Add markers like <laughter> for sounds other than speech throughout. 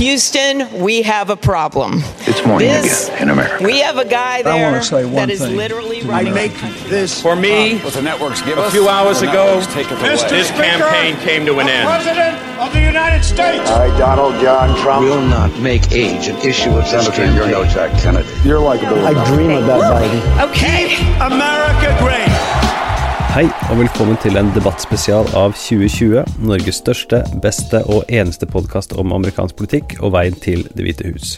Houston, we have a problem. It's morning This- again in America. We have a guy I there wanna say one that is thing. literally I make this For me, What the networks give a few hours the ago, networks take it away. this campaign came to an end. President of the United States. I, Donald John Trump. will not make age an issue of this Senator, you're no. Jack Kennedy. You're likable. I dream about Biden. Okay. America great. Hei og velkommen til en debattspesial av 2020, Norges største, beste og eneste podkast om amerikansk politikk og veien til Det hvite hus.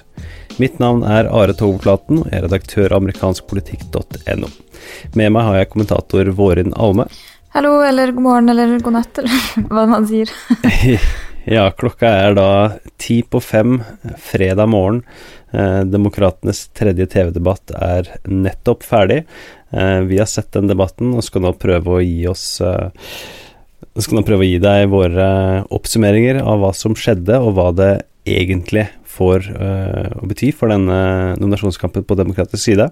Mitt navn er Are Togoplaten og jeg er redaktør av amerikanskpolitikk.no. Med meg har jeg kommentator Vårin Alme. Hallo, eller god morgen, eller god natt, eller <laughs> hva man sier. <laughs> Ja, klokka er da ti på fem fredag morgen. Eh, Demokratenes tredje TV-debatt er nettopp ferdig. Eh, vi har sett den debatten og skal nå prøve å gi oss eh, skal nå prøve å gi deg våre oppsummeringer av hva som skjedde, og hva det egentlig får eh, å bety for denne nominasjonskampen på demokratisk side.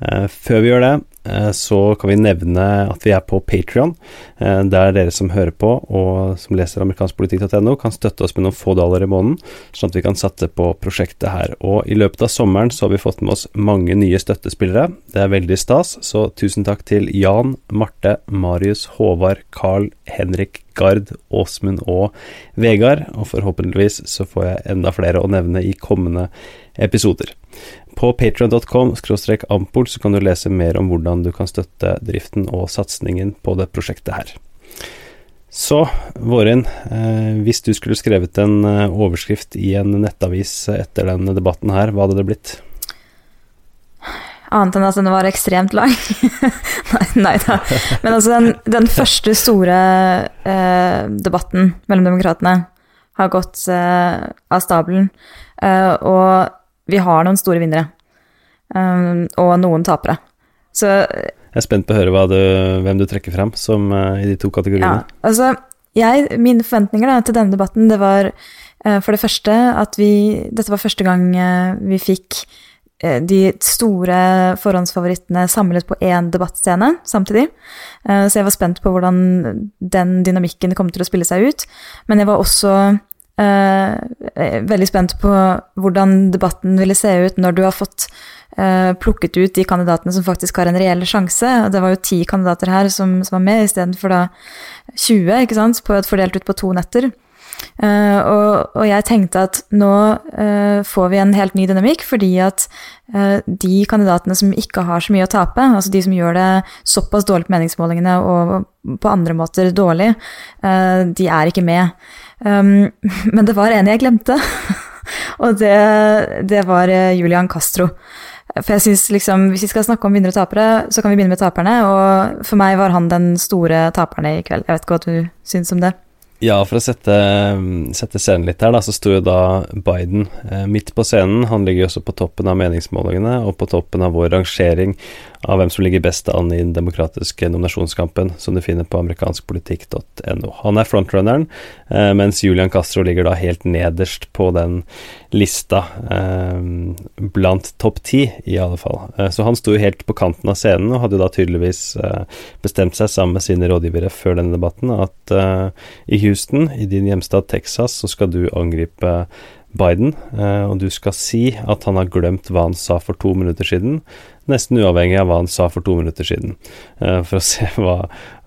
Eh, før vi gjør det, eh, så kan vi nevne at vi er på Patrion, der dere som hører på og som leser amerikanskpolitikk.no, kan støtte oss med noen få dollar i måneden, sånn at vi kan satse på prosjektet her. Og i løpet av sommeren så har vi fått med oss mange nye støttespillere. Det er veldig stas, så tusen takk til Jan, Marte, Marius, Håvard, Carl, Henrik, Gard, Åsmund og Vegard. Og forhåpentligvis så får jeg enda flere å nevne i kommende episoder. På patreon.com ampol så kan du lese mer om hvordan du kan støtte driften og satsingen på det prosjektet her. Så, Vårin, eh, hvis du skulle skrevet en eh, overskrift i en nettavis etter denne debatten her, hva hadde det blitt? Annet enn at den var ekstremt lang. <laughs> nei, nei da. Men altså, den, den første store eh, debatten mellom demokratene har gått eh, av stabelen. Eh, og vi har noen store vinnere. Um, og noen tapere. Så Jeg er spent på å høre du, hvem du trekker frem som uh, i de to Ja, kategoriene. altså jeg, Mine forventninger da, til denne debatten, det var uh, for det første at vi Dette var første gang uh, vi fikk de store forhåndsfavorittene samlet på én debattscene samtidig. Så jeg var spent på hvordan den dynamikken kom til å spille seg ut. Men jeg var også eh, veldig spent på hvordan debatten ville se ut når du har fått eh, plukket ut de kandidatene som faktisk har en reell sjanse. Det var jo ti kandidater her som, som var med, istedenfor da 20, ikke sant, på, fordelt ut på to netter. Eh, og, og jeg tenkte at nå får vi en helt ny dynamikk, fordi at de kandidatene som ikke har så mye å tape, altså de som gjør det såpass dårlig på meningsmålingene og på andre måter dårlig, de er ikke med. Um, <laughs> men det var en jeg glemte, <laughs> og det, det var eh, Julian Castro. For jeg synes liksom, Hvis vi skal snakke om vinnere og tapere, så kan vi begynne med taperne. Og for meg var han den store taperne i kveld. Jeg vet ikke hva du syns om det. Ja, for å sette, sette scenen litt her, da, så sto jo da Biden eh, midt på scenen. Han ligger jo også på toppen av meningsmålingene og på toppen av vår rangering av hvem som ligger best an i den demokratiske nominasjonskampen, som du finner på amerikanskpolitikk.no. Han er frontrunneren, eh, mens Julian Castro ligger da helt nederst på den lista, eh, blant topp ti, i alle fall. Eh, så han sto jo helt på kanten av scenen og hadde jo da tydeligvis eh, bestemt seg sammen med sine rådgivere før denne debatten at eh, i Houston, i din hjemstad Texas, så skal du angripe Biden, eh, og du skal si at han har glemt hva han sa for to minutter siden, nesten uavhengig av hva han sa for to minutter siden, eh, for å <laughs> se hva,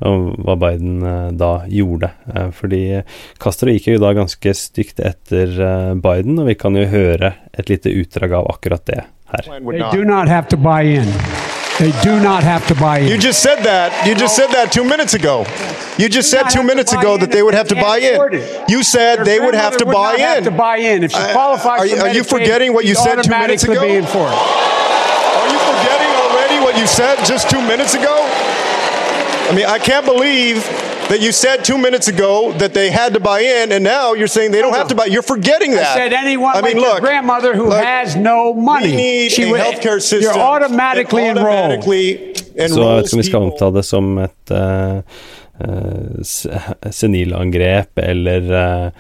hva Biden eh, da gjorde. Fordi Castro gikk jo da ganske stygt etter Biden, og vi kan jo høre et lite utdrag av akkurat det her. They do not have to buy in. They do not have to buy in. You just said that. You just said that two minutes ago. You just said two minutes ago that they would have to buy in. it. You said Their they would have to would buy have in. to buy in. If she I- qualifies are you- for are you forgetting what you said two minutes ago? being for it. Are you forgetting already what you said just two minutes ago? I mean, I can't believe that you said two minutes ago that they had to buy in, and now you're saying they don't have to buy. You're forgetting that. I that. said anyone I mean, like your look, grandmother who look, has no money. We need she a would- healthcare system. You're automatically that enrolled. automatically Så jeg vet enrolls ikke om vi skal people. omtale det som et eh, eh, s- senilangrep eller eh,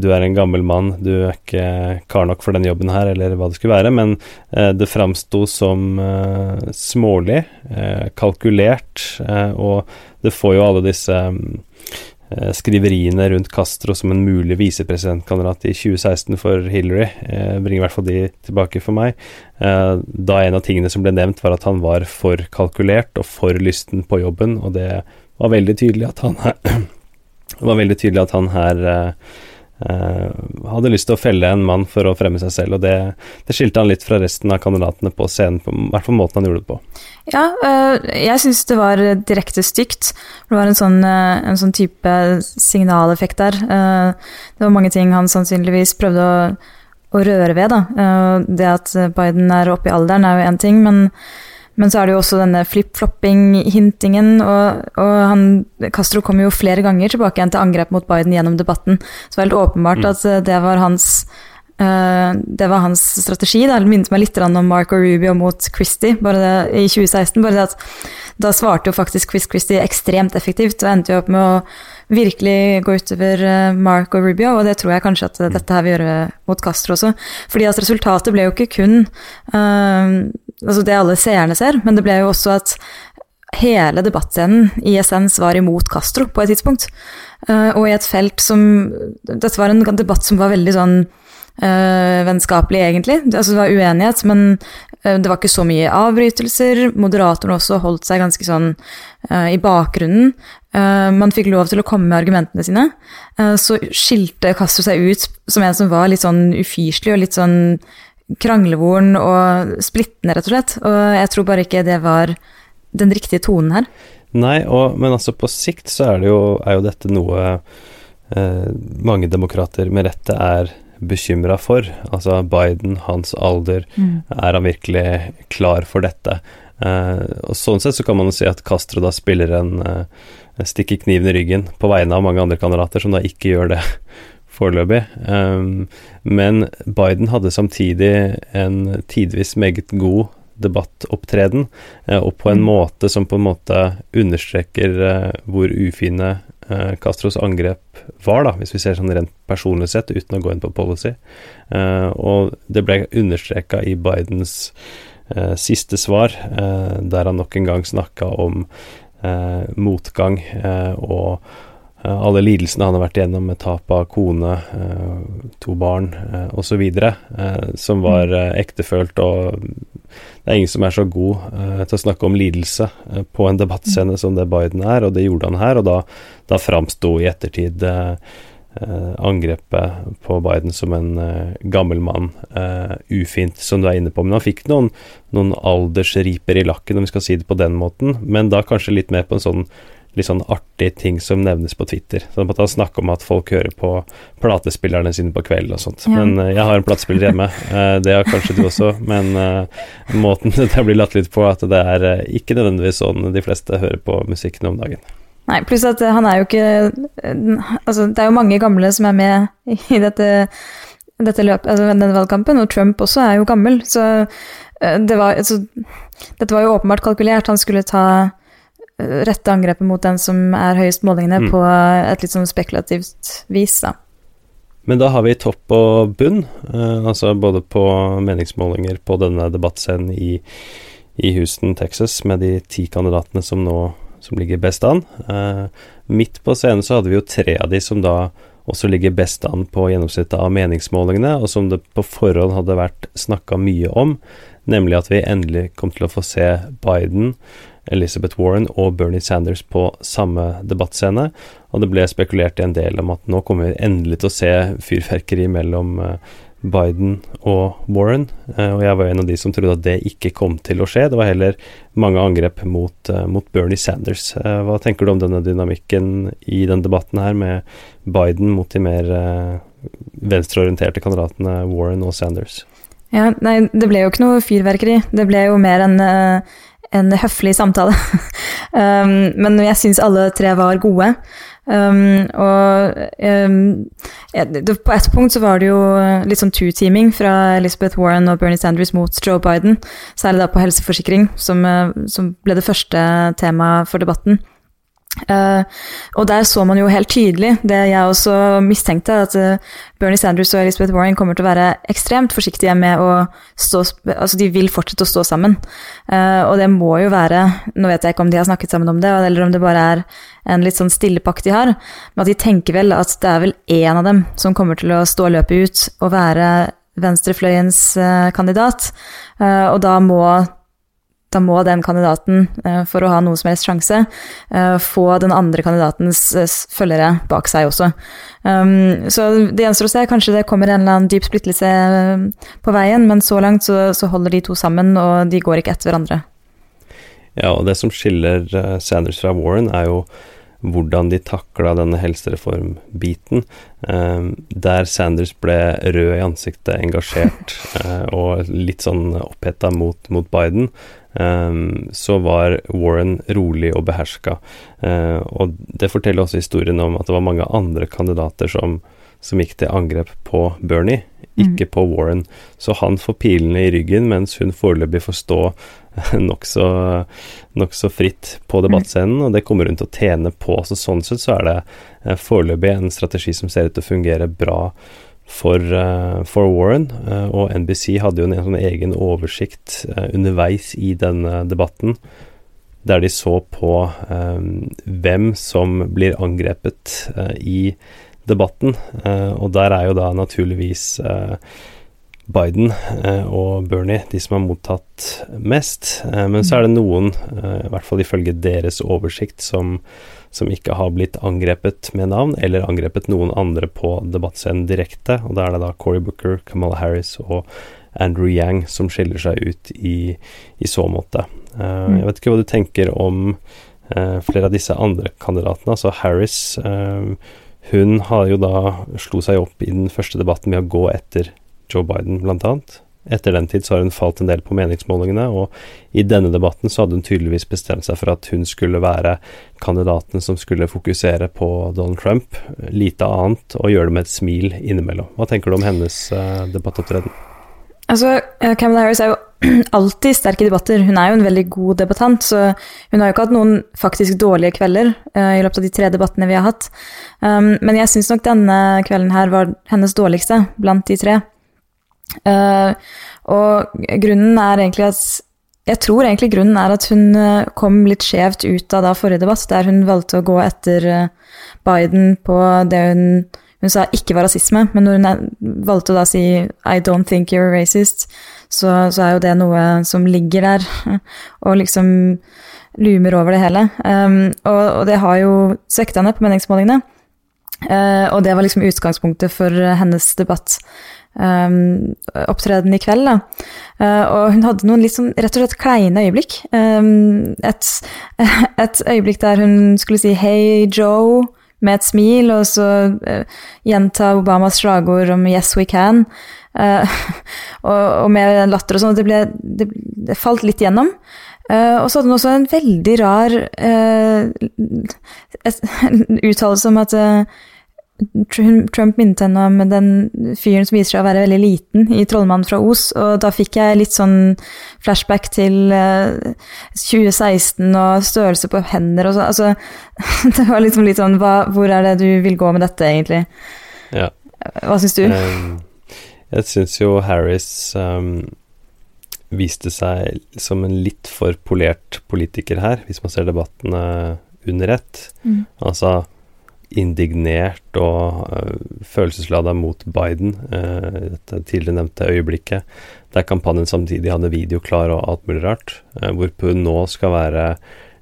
du er en gammel mann, du er ikke kar nok for den jobben her, eller hva det skulle være, men eh, det framsto som eh, smålig, eh, kalkulert, eh, og det får jo alle disse eh, skriveriene rundt Castro som en mulig visepresidentkandidat i 2016 for Hillary eh, bringer i hvert fall de tilbake for meg. Da en av tingene som ble nevnt, var at han var for kalkulert og for lysten på jobben, og det var veldig tydelig at han <clears throat> var veldig tydelig at han her hadde lyst til å felle en mann for å fremme seg selv, og det, det skilte han litt fra resten av kandidatene på scenen, på, hvert fall måten han gjorde det på. Ja, uh, jeg syns det var direkte stygt. Det var en sånn, uh, en sånn type signaleffekt der. det var mange ting han sannsynligvis prøvde å, å røre ved, da. det at Biden er oppe i alderen, er jo én ting, men men så er det jo også denne flip-flopping-hintingen, og, og, han, Castro kom jo flere ganger tilbake igjen til angrep mot Biden gjennom debatten. Så det var helt åpenbart mm. at eh, det var hans uh, det var hans strategi. Det minnet meg litt om Marco Rubio mot Christie bare det, i 2016. bare det at Da svarte jo faktisk Chris Christie ekstremt effektivt, og endte jo opp med å virkelig gå utover Marco Rubio, og det tror jeg kanskje at dette her vil gjøre mot Castro også. Fordi at resultatet ble jo ikke kun uh, altså det alle seerne ser, men det ble jo også at hele debattscenen i essens var imot Castro på et tidspunkt. Uh, og i et felt som Dette var en debatt som var veldig sånn uh, vennskapelig, egentlig. Altså det var uenighet, men uh, det var ikke så mye avbrytelser. Moderatorene også holdt seg ganske sånn i bakgrunnen. man fikk lov til å komme med argumentene sine. så skilte Castro seg ut som en som var litt sånn ufyselig og litt sånn kranglevoren og splittende, rett og slett. Og jeg tror bare ikke det var den riktige tonen her. Nei, og, men altså på sikt så er, det jo, er jo dette noe eh, mange demokrater med rette er bekymra for. Altså Biden, hans alder, mm. er han virkelig klar for dette? Eh, og Sånn sett så kan man jo si at Castro da spiller en eh, stikker kniven i ryggen på vegne av mange andre kandidater som da ikke gjør det foreløpig. Um, men Biden hadde samtidig en tidvis meget god debattopptreden, uh, og på en mm. måte som på en måte understreker uh, hvor ufine uh, Castros angrep var, da, hvis vi ser sånn rent personlig sett, uten å gå inn på policy. og det ble understreka i Bidens siste svar, der han nok en gang snakka om motgang og Eh, alle lidelsene han har vært igjennom med tap av kone, eh, to barn eh, osv., som var ektefølt. Og det er ingen som er så god til å snakke om lidelse på en debattscene som det Biden er, og det gjorde han her. Og da, da framsto i ettertid angrepet på Biden som en gammel mann, ufint, som du er inne på. Men han fikk noen, noen aldersriper i lakken, om vi skal si det på den måten, men da kanskje litt mer på en sånn litt sånn artig ting som nevnes på Twitter. Så måtte han snakke om at folk hører på platespillerne sine på kvelden og sånt. Ja. Men uh, jeg har en platespiller hjemme, uh, det har kanskje du også, men uh, måten <laughs> det blir latt litt på, at det er ikke nødvendigvis sånn de fleste hører på musikken om dagen. Nei, pluss at han er jo ikke Altså, det er jo mange gamle som er med i dette, dette løpet, altså denne valgkampen, og Trump også er jo gammel, så det var altså, Dette var jo åpenbart kalkulert. Han skulle ta rette angrepet mot den som er høyest målingene, mm. på et litt sånn spekulativt vis, da. Men da har vi topp og bunn, eh, altså både på meningsmålinger på denne debattscenen i, i, Houston, Texas, med de ti kandidatene som nå som ligger best an. Eh, midt på scenen så hadde vi jo tre av de som da også ligger best an på gjennomsnittet av meningsmålingene, og som det på forhånd hadde vært snakka mye om, nemlig at vi endelig kom til å få se Biden Elizabeth Warren og Bernie Sanders på samme debattscene. Og det ble spekulert i en del om at nå kommer vi endelig til å se fyrverkeri mellom eh, Biden og Warren. Eh, og jeg var en av de som trodde at det ikke kom til å skje. Det var heller mange angrep mot, eh, mot Bernie Sanders. Hva tenker du om denne dynamikken i den debatten her, med Biden mot de mer venstreorienterte kandidatene Warren og Sanders? Ja, nei, det ble jo ikke noe fyrverkeri. Det ble jo mer en en høflig samtale. <laughs> um, men jeg syns alle tre var gode. Um, og um, på et punkt så var det jo litt sånn two-teaming fra Elizabeth Warren og Bernie Sanders mot Joe Biden, særlig da på helseforsikring, som, uh, som ble det første temaet for debatten. Uh, og der så man jo helt tydelig det jeg også mistenkte, at uh, Bernie Sanders og Elizabeth Warren kommer til å være ekstremt forsiktige med å stå Altså, de vil fortsette å stå sammen. Uh, og det må jo være Nå vet jeg ikke om de har snakket sammen om det, eller om det bare er en litt sånn stille pakt de har, men at de tenker vel at det er vel én av dem som kommer til å stå løpet ut og være venstrefløyens kandidat. og da må da må den kandidaten, eh, for å ha noen som helst sjanse, eh, få den andre kandidatens eh, følgere bak seg også. Um, så det gjenstår å se. Kanskje det kommer en eller annen dyp splittelse på veien, men så langt så, holder de to sammen, og de går ikke etter hverandre. Ja, og det som skiller Sanders fra Warren, er jo hvordan de takla denne helsereformbiten. Eh, der Sanders ble rød i ansiktet, engasjert <laughs> og litt sånn oppheta mot, mot Biden, Um, så var Warren rolig og beherska. Uh, og det forteller også historien om at det var mange andre kandidater som, som gikk til angrep på Bernie, mm. ikke på Warren. Så han får pilene i ryggen, mens hun foreløpig får stå nokså nok så fritt på debattscenen, og det kommer hun til å tjene på. Så sånn sett så er det uh, foreløpig en strategi som ser ut til å fungere bra for, uh, for Warren, uh, og NBC hadde jo en, en sånn egen oversikt uh, underveis i denne debatten, der de så på hvem som blir angrepet i debatten. og der er jo da naturligvis Biden og Bernie de som har mottatt mest. men så er det noen, i hvert fall ifølge deres oversikt, som som ikke har blitt angrepet med navn, eller angrepet noen andre på debattscenen direkte. Og da er det da Cory Booker, Kamala Harris og Andrew Yang som skiller seg ut i, i så måte. Uh, Jeg vet ikke hva du tenker om uh, flere av disse andre kandidatene. Altså Harris, uh, hun har jo da slo seg opp i den første debatten med å gå etter Joe Biden, blant annet. Etter den tid så har hun falt en del på meningsmålingene, og i denne debatten så hadde hun tydeligvis bestemt seg for at hun skulle være kandidaten som skulle fokusere på Donald Trump, lite annet, og gjøre det med et smil innimellom. Hva tenker du om hennes uh, debattopptreden? Altså, Kamala Harris er jo <clears throat> alltid sterk i debatter. Hun er jo en veldig god debattant, så hun har jo ikke hatt noen faktisk dårlige kvelder uh, i løpet av de tre debattene vi har hatt. Um, men jeg syns nok denne kvelden her var hennes dårligste blant de tre. Uh, og grunnen er egentlig at Jeg tror egentlig grunnen er at hun uh, kom litt skjevt ut av da forrige debatt, der hun valgte å gå etter uh, Biden på det hun, hun sa ikke var rasisme, men når hun valgte å da si 'I don't think you're racist', så, så, er jo det noe som ligger der <laughs> og liksom lumer over det hele. Um, og, og, det har jo svekta henne på meningsmålingene. Uh, og det var liksom utgangspunktet for hennes debatt um, opptreden i kveld. Da. Uh, og hun hadde noen litt sånn rett og slett kleine øyeblikk. Um, et, <laughs> et, øyeblikk der hun skulle si 'Hei, Joe' med et smil, og så uh, gjenta Obamas slagord om 'Yes, we can'. Uh, <laughs> og, og, med latter og sånn. Det, det, det falt litt gjennom. Uh, og så hadde hun også en veldig rar uh, <laughs> uttalelse om at uh, Trump minnet henne om den fyren som viser seg å være veldig liten i 'Trollmannen fra Os', og da fikk jeg litt sånn flashback til uh, eh, 2016 og størrelse på hender og sånn. Altså, <laughs> det var liksom litt sånn hva, Hvor er det du vil gå med dette, egentlig? Ja. Hva syns du? Um, jeg syns jo Harris um, viste seg som en litt for polert politiker her, hvis man ser debattene under ett. Mm. Altså indignert og uh, følelseslada mot Biden, uh, dette tidligere nevnte øyeblikket, der kampanjen samtidig hadde video klar og alt mulig rart, uh, hvorpå hun nå skal være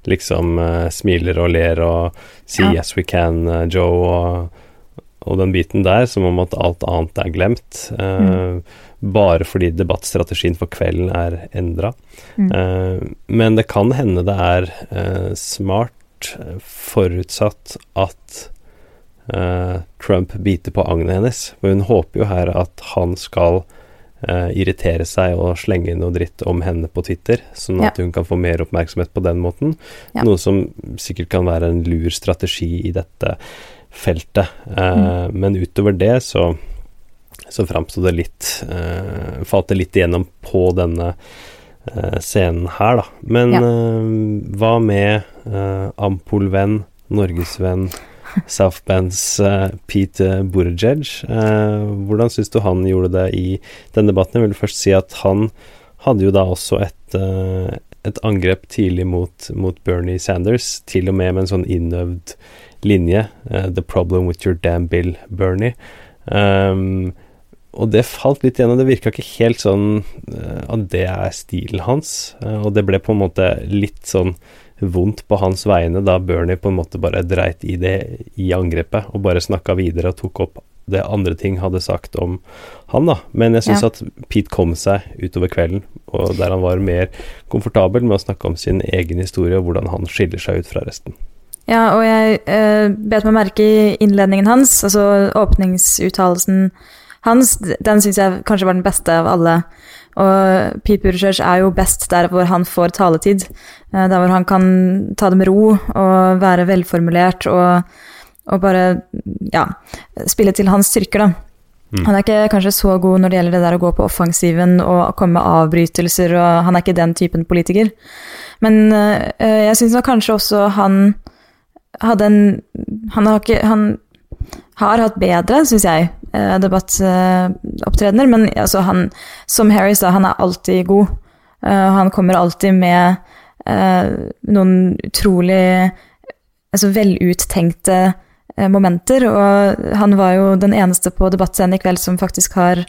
liksom smiler og ler og si ja. 'yes, we can, Joe', og, og, den biten der, som om at alt annet er glemt. Mm. Bare fordi debattstrategien for kvelden er endra. Mm. men det kan hende det er smart, forutsatt at uh, Trump biter på agnet hennes. For hun håper jo her at han skal uh, irritere seg og slenge noe dritt om henne på Twitter, sånn at ja. hun kan få mer oppmerksomhet på den måten. Ja. Noe som sikkert kan være en lur strategi i dette feltet. Uh, mm. Men utover det så så framsto det litt uh, Falt det litt igjennom på denne uh, scenen her, da. Men ja. uh, hva med uh, Ampolvenn norgesvenn South Bands uh, Pete Buttigieg. Uh, hvordan syns du han gjorde det i den debatten? Jeg vil først si at han hadde jo da også et, uh, et angrep tidlig mot, mot, Bernie Sanders, til og med med en sånn innøvd linje. 'The problem with your damn bill, Bernie'. Um, og det falt litt igjennom. Det virka ikke helt sånn at det er stilen hans. og det ble på en måte litt sånn vondt på hans vegne da Bernie på en måte bare dreit i det i angrepet, og bare snakka videre og tok opp det andre ting hadde sagt om han, da. Men jeg syns ja. at Pete kom seg utover kvelden, og der han var mer komfortabel med å snakke om sin egen historie og hvordan han skiller seg ut fra resten. Ja, og jeg eh, bet meg merke i innledningen hans, altså åpningsuttalelsen hans. Den syns jeg kanskje var den beste av alle. Og Pete Buttigieg er jo best der hvor han får taletid. Eh, der hvor han kan ta det med ro og være velformulert og, og bare ja, spille til hans styrker, da. Mm. Han er ikke kanskje så god når det gjelder det der å gå på offensiven og komme med avbrytelser, og han er ikke den typen politiker. Men øh, jeg syns kanskje også han hadde en Han har, ikke, han har hatt bedre, syns jeg, uh, debattopptredener. Uh, men altså, han, som Harry sa, han er alltid god. han kommer alltid med Eh, noen utrolig altså veluttenkte momenter. Og han var jo den eneste på debattscenen i kveld som faktisk har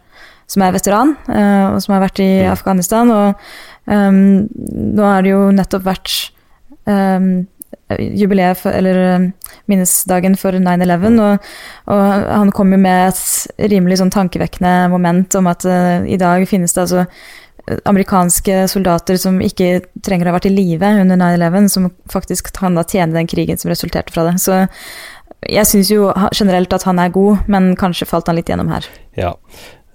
som er veteran, og som har vært i Afghanistan. Og um, nå har det jo nettopp vært um, jubileet for, eller minnesdagen for 9-11, og, og, han kom jo med et rimelig sånn tankevekkende moment om at uh, i dag finnes det altså amerikanske soldater som ikke trenger å ha vært i live under 9-11, som faktisk kan da tjene den krigen som resulterte fra det. Så jeg syns jo generelt at han er god, men kanskje falt han litt gjennom her. Ja,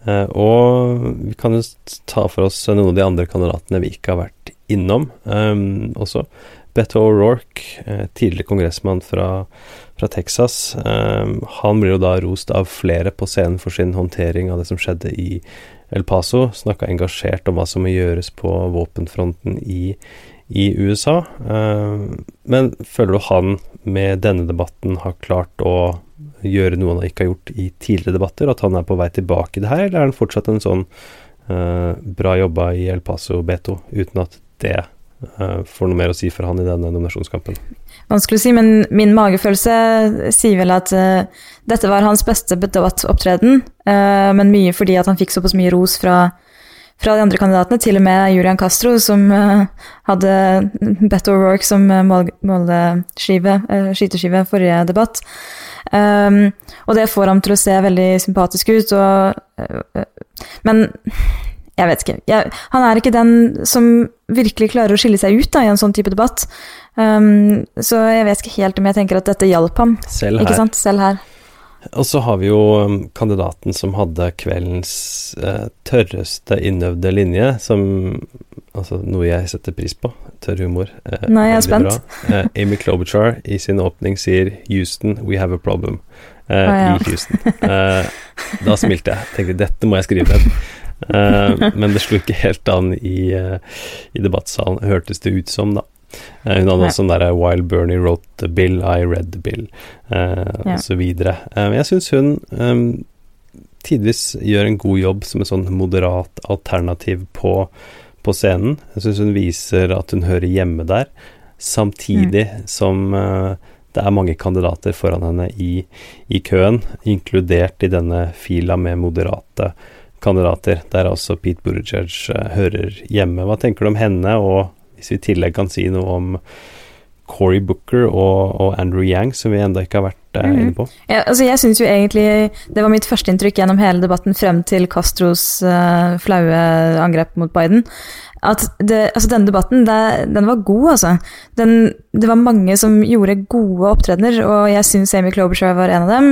eh, og vi kan jo ta for oss noen av de andre kandidatene vi ikke har vært innom um, også. Beto O'Rourke, eh, tidligere kongressmann fra, fra Texas, um, han blir jo da rost av flere på scenen for sin håndtering av det som skjedde i El Paso, snakka engasjert om hva som må gjøres på våpenfronten i, i USA. Uh, men føler du han med denne debatten har klart å gjøre noe han ikke har gjort i tidligere debatter, at han er på vei tilbake i det her, eller er han fortsatt en sånn bra jobba i El Paso Beto, uten at det får noe mer å si for han i denne nominasjonskampen? Vanskelig å si, men min magefølelse sier vel at uh, dette var hans beste debattopptreden, uh, men mye fordi at han fikk såpass mye ros fra, fra, de andre kandidatene, til og med Julian Castro, som uh, hadde Beto O'Rourke som måleskive, skyteskive forrige debatt. Um, og det får ham til å se veldig sympatisk ut, og, men jeg vet ikke. Jeg, han er ikke den som virkelig klarer å skille seg ut da, i en sånn type debatt. Um, så jeg vet ikke helt om jeg tenker at dette hjalp ham. Selv her. Selv her. Og så har vi jo um, kandidaten som hadde kveldens eh, tørreste innøvde linje, som Altså noe jeg setter pris på. Tørr humor. Uh, Nå er jeg spent. eh, Amy Klobuchar i sin åpning sier 'Houston, we have a problem'. Oh, ja. I Houston. da smilte jeg. Tenkte dette må jeg skrive ned. Men det slo ikke helt an i, i debattsalen, hørtes det ut som, da. Uh, hun hadde også sånn derre 'While Bernie wrote the bill, I read the bill', uh, ja. osv. Uh, jeg syns hun um, tidvis gjør en god jobb som et sånn moderat alternativ på, på scenen. Jeg syns hun viser at hun hører hjemme der, samtidig mm. som uh, det er mange kandidater foran henne i, i, køen, inkludert i denne fila med moderate kandidater, der også Pete Buttigieg hører hjemme. Hva tenker du om henne og hvis vi i tillegg kan si noe om Cory Booker og, og, Andrew Yang, som vi ennå ikke har vært eh, inne på. Ja, altså jeg synes jo egentlig Det var mitt første inntrykk gjennom hele debatten frem til Castros uh, flaue angrep mot Biden. At det, altså denne debatten, det, den var god, altså. Den, det var mange som gjorde gode opptredener, og jeg syns Amy Klobuchar var en av dem.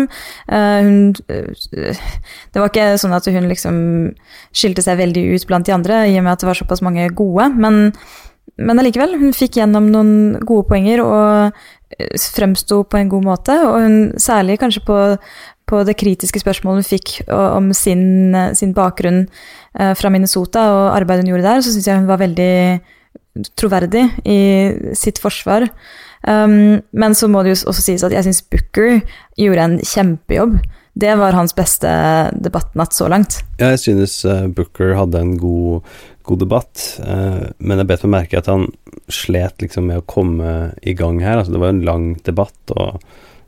Uh, hun uh, Det var ikke sånn at hun liksom skilte seg veldig ut blant de andre, i og med at det var såpass mange gode, men men allikevel, hun fikk gjennom noen gode poenger og eh, fremsto på en god måte. Og hun, særlig kanskje på, på det kritiske spørsmålet hun fikk om sin, sin bakgrunn eh, fra Minnesota og arbeidet hun gjorde der, så syns jeg hun var veldig troverdig i sitt forsvar. Um, men så må det jo også sies at jeg syns Booker gjorde en kjempejobb. Det var hans beste debattnatt så langt. Ja, jeg synes Booker hadde en god, god debatt, uh, men jeg bet meg merke at han slet liksom med å komme i gang her. Altså, det var en lang debatt, og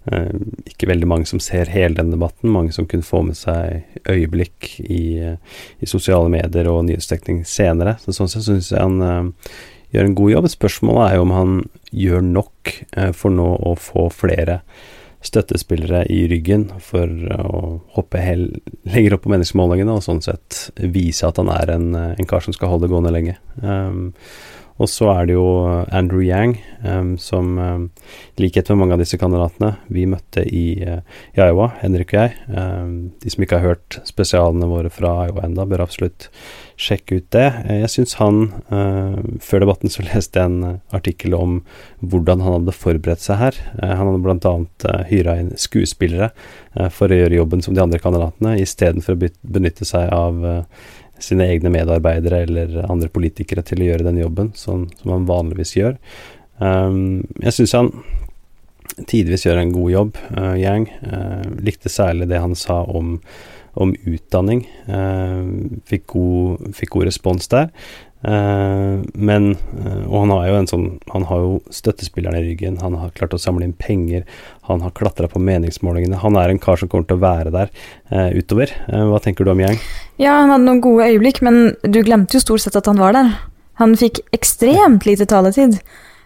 ikke veldig mange som ser hele den debatten. Mange som kunne få med seg øyeblikk i, i sosiale medier og nyhetsdekning senere. Så sånn sett syns jeg han gjør en god jobb. Spørsmålet er jo om han gjør nok for nå å få flere støttespillere i ryggen for å hoppe hel, lenger opp på meningsmålingene og sånn sett vise at han er en, en kar som skal holde det gående lenge. Um, og så er det jo Andrew Yang, um, som um, likhet med mange av disse kandidatene vi møtte i, uh, i Iowa, Henrik og jeg. Um, de som ikke har hørt spesialene våre fra Iowa enda, bør absolutt sjekke ut det. Eh, jeg syns han uh, Før debatten så <laughs> leste jeg en uh, artikkel om hvordan han hadde forberedt seg her. Uh, han hadde bl.a. Uh, hyra inn skuespillere for å gjøre jobben som de andre kandidatene, istedenfor å benytte seg av sine egne medarbeidere eller andre politikere til å gjøre den jobben, som, som han vanligvis gjør. Um, jeg syns han tidvis gjør en god jobb, Yang. likte særlig det han sa om om utdanning. Uh, fikk god, fikk, god, respons der. Eh, men eh, Og han har jo en sånn Han har jo støttespillerne i ryggen. Han har klart å samle inn penger. Han har klatra på meningsmålingene. Han er en kar som kommer til å være der utover. hva tenker du om Yang? Ja, han hadde noen gode øyeblikk, men du glemte jo stort sett at han var der. Han fikk ekstremt lite taletid.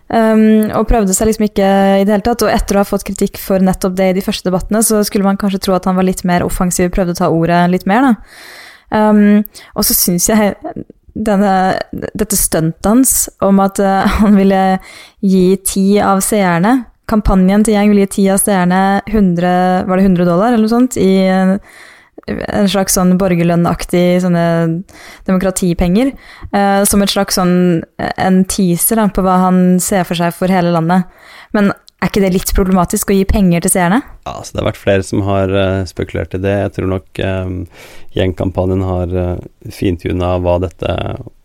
Um, og prøvde seg liksom ikke i det hele tatt. Og etter å ha fått kritikk for nettopp det i de første debattene, så skulle man kanskje tro at han var litt mer offensiv, prøvde å ta ordet litt mer, da. Um, og så syns jeg denne, dette stuntet hans om at uh, <laughs> han ville gi ti av seerne Kampanjen til Yang ville gi ti av seerne 100, var det 100 dollar eller noe sånt i en slags sånn borgerlønnaktig sånne demokratipenger. Eh, som et slags sånn en teaser da, på hva han ser for seg for hele landet. Men er ikke det litt problematisk å gi penger til seerne? Ja, altså Det har vært flere som har uh, spekulert i det. Jeg tror nok um, gjengkampanjen har uh, fintuna hva, dette,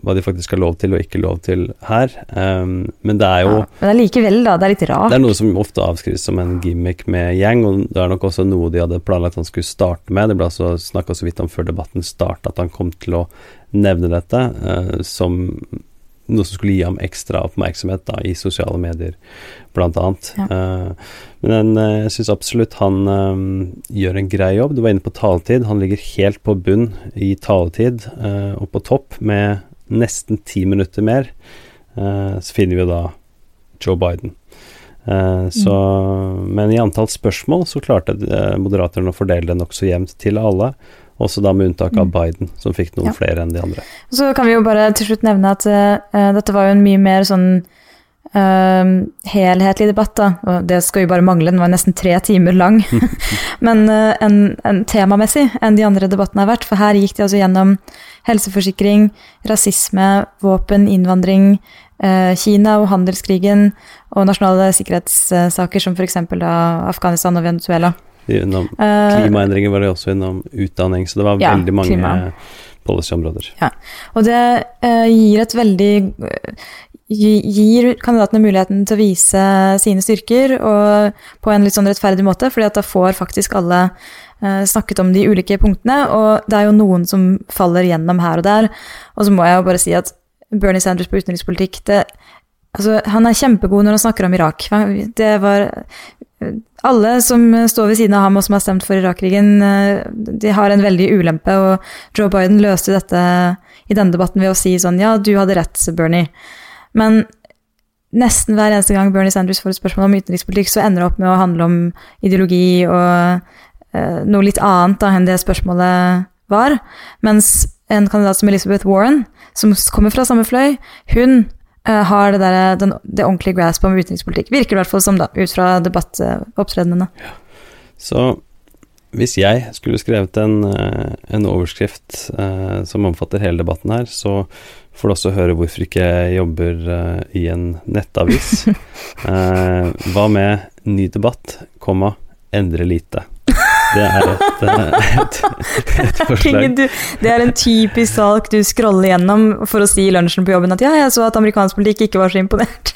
hva de faktisk har lov til og ikke lov til her. Um, men det er jo ja, Men det er likevel, da. Det er litt rart. Det er noe som ofte avskrives som en gimmick med gjeng, og det er nok også noe de hadde planlagt han skulle starte med. Det ble altså snakka så vidt om før debatten starta at han kom til å nevne dette uh, som noe som skulle gi ham ekstra oppmerksomhet da, i sosiale medier, blant annet. Ja. Uh, men uh, jeg syns absolutt han um, gjør en grei jobb. Du var inne på taletid. Han ligger helt på bunn i taletid, uh, og på topp med nesten ti minutter mer. så finner vi jo da Joe Biden. Så, mm. Men i antall spørsmål så klarte moderatorene å fordele det nokså jevnt til alle. Også da med unntak av mm. Biden, som fikk noen ja. flere enn de andre. Så kan vi jo bare til slutt nevne at uh, dette var jo en mye mer sånn uh, helhetlig debatt, da. Og det skal jo bare mangle, den var nesten tre timer lang. <laughs> <laughs> Men uh, en, en, temamessig enn de andre debattene har vært. For her gikk de altså gjennom helseforsikring, rasisme, våpen, innvandring, Kina og handelskrigen og nasjonale sikkerhetssaker som f.eks. Afghanistan og Venezuela. Innom eh, klimaendringer var det også innom utdanning, så det var ja, veldig mange klima. policyområder. Ja, og det uh, gir et veldig gir kandidatene muligheten til å vise sine styrker og på en litt sånn rettferdig måte, fordi at da får faktisk alle uh, snakket om de ulike punktene, og det er jo noen som faller gjennom her og der. Og så må jeg jo bare si at Bernie Sanders på utenrikspolitikk det, altså, Han er kjempegod når han snakker om Irak. Det var alle som står ved siden av ham og som har stemt for Irak-krigen, eh, de har en veldig ulempe. Og Joe Biden løste dette i denne debatten ved å si sånn Ja, du hadde rett, Bernie. Men nesten hver eneste gang Bernie Sanders får et spørsmål om utenrikspolitikk, så ender det opp med å handle om ideologi og uh, noe litt annet da, enn det spørsmålet var. Mens en kandidat som Elizabeth Warren, som kommer fra samme fløy, hun har det, der, den, det ordentlige grasp om utenrikspolitikk. Virker det i hvert fall som, da, ut fra debattopptredenene. Ja. Så hvis jeg skulle skrevet en, eh, en overskrift eh, som omfatter hele debatten her, så får du også høre hvorfor ikke jeg jobber eh, i en nettavis. <laughs> hva med ny debatt, komma, endre lite? Det er et, eh, et, et <laughs> forslag. det er en typisk sak du scroller gjennom for å si i lunsjen på jobben at ja, jeg så at amerikansk politikk ikke var så imponert.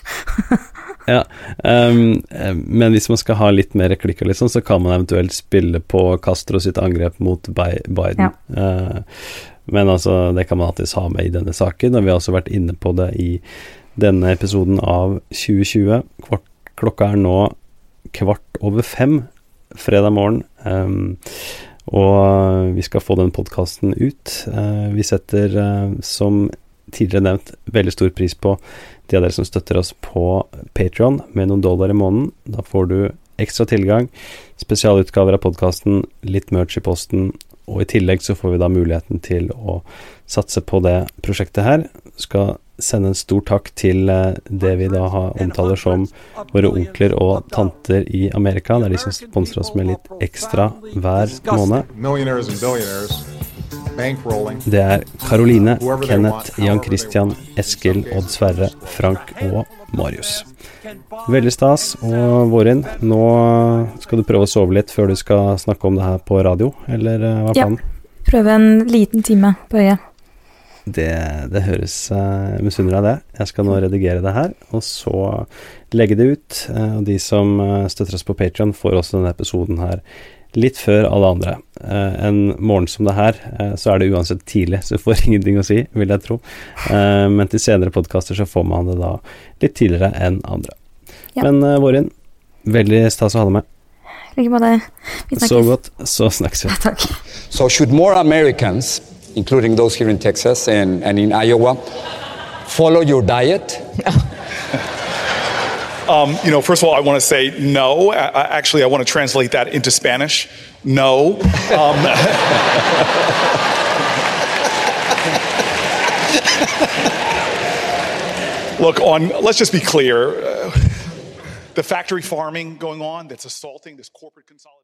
<laughs> Ja, um, men hvis man skal ha litt mer klikk og litt sånn, så kan man eventuelt spille på Castro sitt angrep mot Biden. Biden. Uh, men altså, det kan man alltids ha med i denne saken, og vi har også vært inne på det i denne episoden av 2020. Kvart, klokka er nå kvart over fem fredag morgen. Um, og vi skal få den podkasten ut. Uh, vi setter, uh, som tidligere nevnt, veldig stor pris på de av dere som støtter oss på Patron med noen dollar i måneden. Da får du ekstra tilgang, spesialutgaver av podkasten, litt merch i posten, og i tillegg så får vi da muligheten til å satse på det prosjektet her. Skal sende en stor takk til eh, det vi da har omtaler som våre onkler og tanter i Amerika. Det er de som sponser oss med litt ekstra hver måned. Det er Karoline, Kenneth, Jan Christian, Eskil, Odd Sverre, Frank og Marius. Veldig stas. Og Vårin, nå skal du prøve å sove litt før du skal snakke om det her på radio, eller eh, hva er Ja. Prøve en liten time på øyet. Det, det høres uh, misunnelig av det. Jeg skal nå redigere det her, og så legge det ut. Uh, og de som uh, støtter oss på Patreon får også denne episoden her litt før alle andre. Uh, en morgen som det her, så er det uansett tidlig, så du får <laughs> ingenting å si, vil jeg tro. Men til senere podkaster så får man det da litt tidligere enn andre. Ja. Men uh, Vårin, veldig stas å ha deg med. Like måte. Vi Så snakkes. godt, så snakkes vi. Takk. So, should more Americans, including those here in Texas and, and in Iowa, follow your diet? <laughs> Um, you know, first of all, I want to say no. I, I- actually, I want to translate that into Spanish. No. Um, <laughs> look, on. Let's just be clear. Uh, the factory farming going on that's assaulting this corporate consolidation.